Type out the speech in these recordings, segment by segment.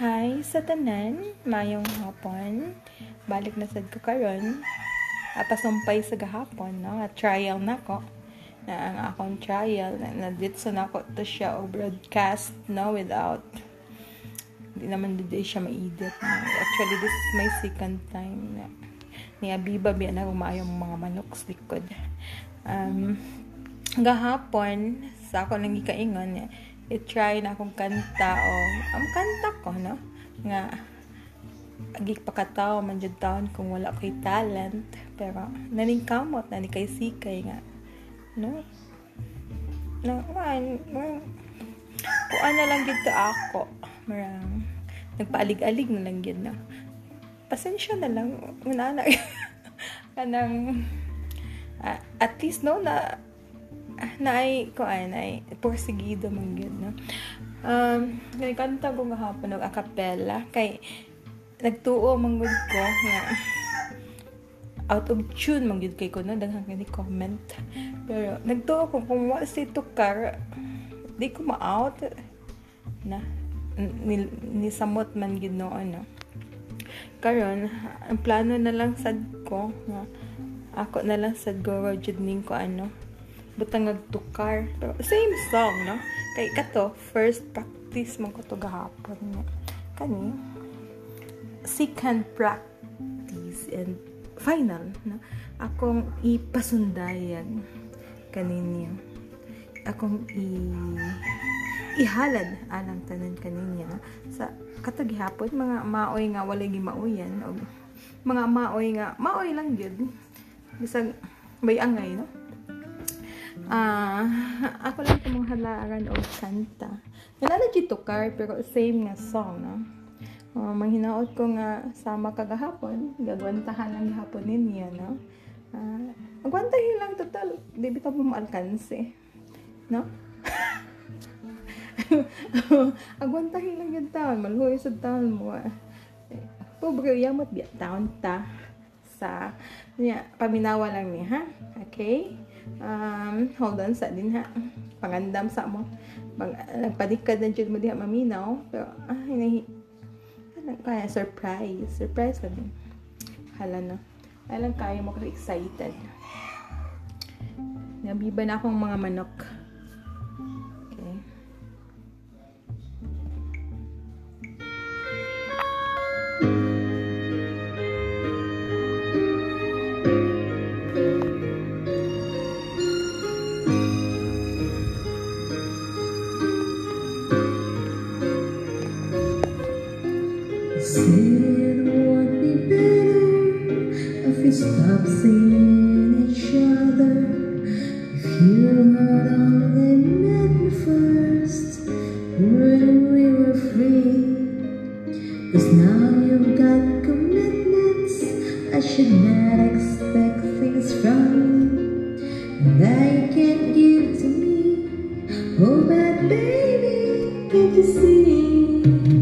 Hi sa tanan, mayong hapon. Balik na sad ko karon. Ah, pasumpay sa gahapon, no? At trial na ko. Na ang akong trial na, na ditso na ko to siya o broadcast, no? Without hindi naman dito siya ma-edit. No? Actually, this is my second time na ni Abiba biya na umayong mga manok sa likod. Um, gahapon, sa ako nang ikaingon, i-try na akong kanta o ang kanta ko, no? Nga, agi pakataw man jud taon kung wala ko'y talent pero naning kamot na ni kay sikay nga no na man, man kung ano lang gid ako marang nagpaalig-alig na lang yun na pasensya na lang una na kanang uh, at least no na na ay ko ay na porsigido man gyud no? Um kanta ko gahapon og acapella kay nagtuo man gud ko nga out of tune man gud kay ko no? Daghang ni comment. Pero nagtuo ko kung wa si tukar di ko ma-out na ni, ni samot man gid no? Ano karon ang plano na lang sad ko nga ako na lang sad go jud ning ko ano butang nagtukar? Pero same song no? Kay kato first practice man ko to gahapon no? Kani second practice and final no? Akong ipasundayan kaninyo akong i ihalad alang tanan kaninya sa katag hapon mga maoy nga walay gimauyan o mga maoy nga maoy lang gyud bisag may angay no ah uh, ako lang itong halaran o kanta. Nalala dito car pero same nga song no? Uh, manghinaot ko nga sama kagahapon gagwantahan lang gahapon ninyo no? Uh, magwantahin lang total di bitaw mo maalkanse no? Agwantahin lang yung taon maluhoy sa taon mo pobre yamot biya taon ta sa niya paminawa lang ni ha? Okay um hold on sa din ha. Pangandam sa mo. Pag, nagpadikad na dyan mo diha maminaw pero ah hinahi kaya. Surprise. Surprise lang hala no alam kaya mo ka excited nabiba na akong mga manok You.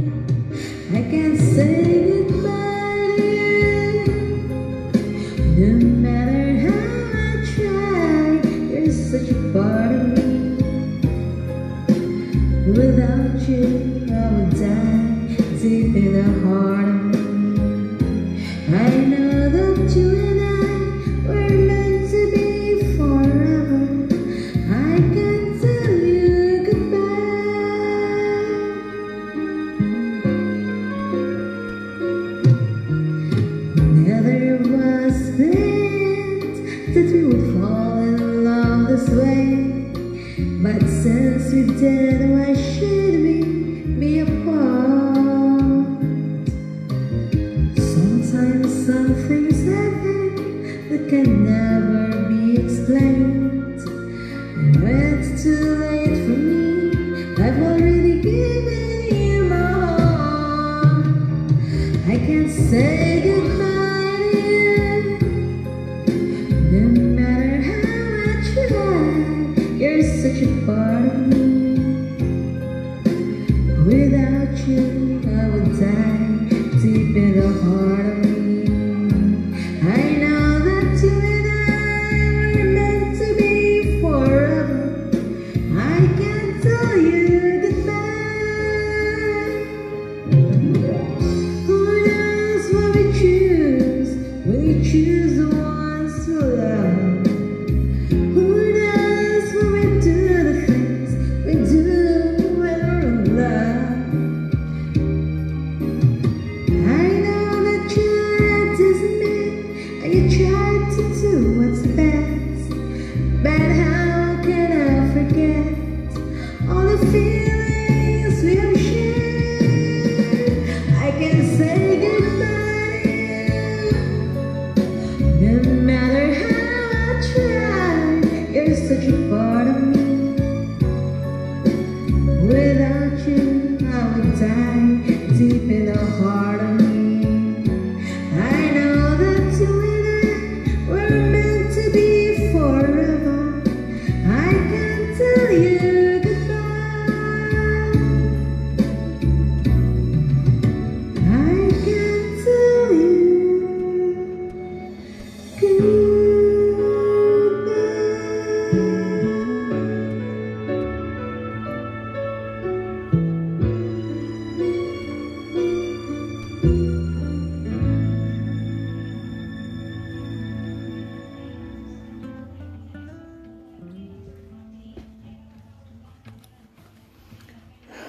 That we would fall in love this way. But since we did, why should we be apart? Sometimes some things happen that can never be explained. Bye.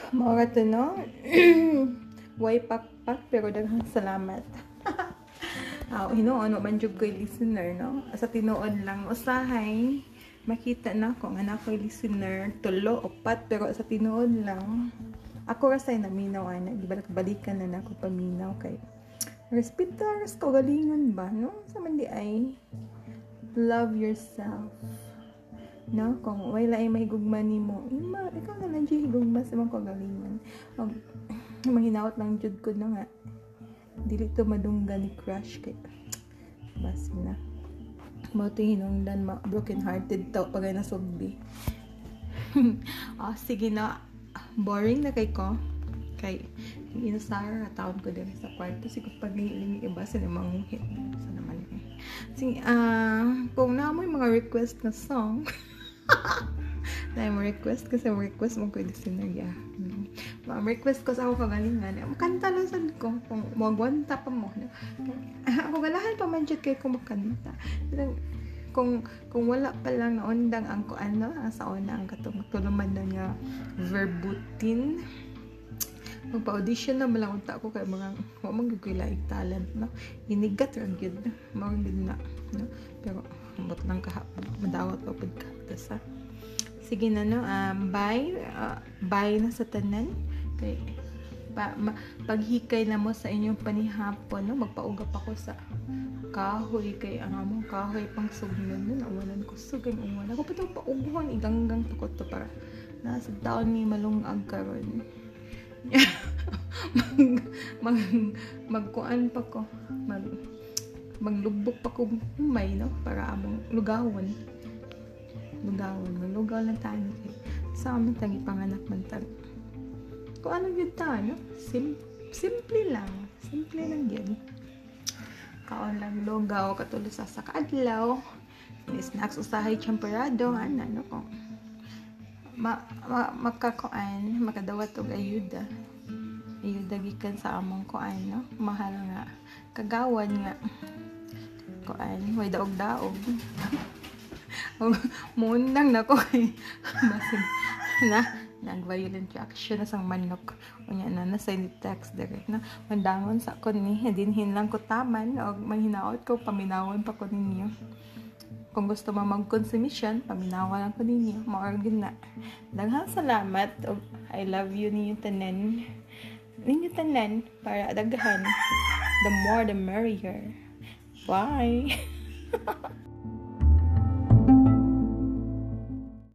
Mga to, no? Way pakpak, pero daghang salamat. Ah, hinuon, wa man jud ko'y listener, no? Sa tinuod lang, usahay, makita na ko nga na listener, tulo, upat, pero sa tinuod lang, ako rasay naminaw, ana, di ba nakabalikan na na paminaw kay respetar ko galingon ba, no? Sa man di ay, love yourself. No? Kung wala ay mahigugma ni mo, ima, ikaw na lang dyan higugma sa mga kagalingan. Og, manghinaot lang jud ko na nga. Dili to madungga ni crush kay basi na. Mao to hinungdan ma broken hearted to pagay na sugbi. oh, sige na. Boring na kay ko. Kay inasara taon ko din sa kwarto siguro pag nihiling iba sila manguhit. Sa naman eh. Sige, ah, kung na mo mga request na song, na yung request kasi request mo ko listener ya. Mm. Ma request ko sa ako kagalingan. Makanta lang sad ko kung magwanta pa mo. no? Ako galahan pa man jud kay ko makanta. Pero kung kung wala pa lang na undang ang ano ang sa una ang katong tuluman na nga verbutin magpa-audition na malang unta ko kay mga wa man gyud talent no inigat ra gyud mao gyud na no pero ambot lang ka madawat pa pud ka tas ha sige na no um, bye uh, bye na sa tanan. Kay pa, ma, paghikay na mo sa inyong panihapon no? Magpaugap ako sa kahoy kay ang among kahoy pang sugnon nun awalan ko sugay uwan ako pa to pauguhan iganggang takot to para nasa taon ni malungag karon. Mag, mag magkuan pa ko. Mag maglubok pa ko humay no? Para among lugawan. Lugawan malugaw lang tayo kay sa amin tangi panganak man tag kung ano yun ta no? Sim, simple lang. Simple lang yun. Kaon lang lugaw katulo sa sakadlaw may snacks usahay champerado ana no? Ko ma, ma magkakuan makadawat og ayuda ayuda gikan sa among kuan no? Mahal nga. Kagawan nga kuan way daog daog og muundang na ko kay basin na nag-violent reaction na sang manok unya na nasa ni text direct na mandangon sa ko ni dinhin lang ko taman og manghinaot ko paminawon pa ko ninyo kung gusto mo mag-consumption, paminawa lang ko ninyo. Maorgan na. Daghang salamat. og I love you ninyo tanan. Ninyo tanan para daghan. The more the merrier. Bye!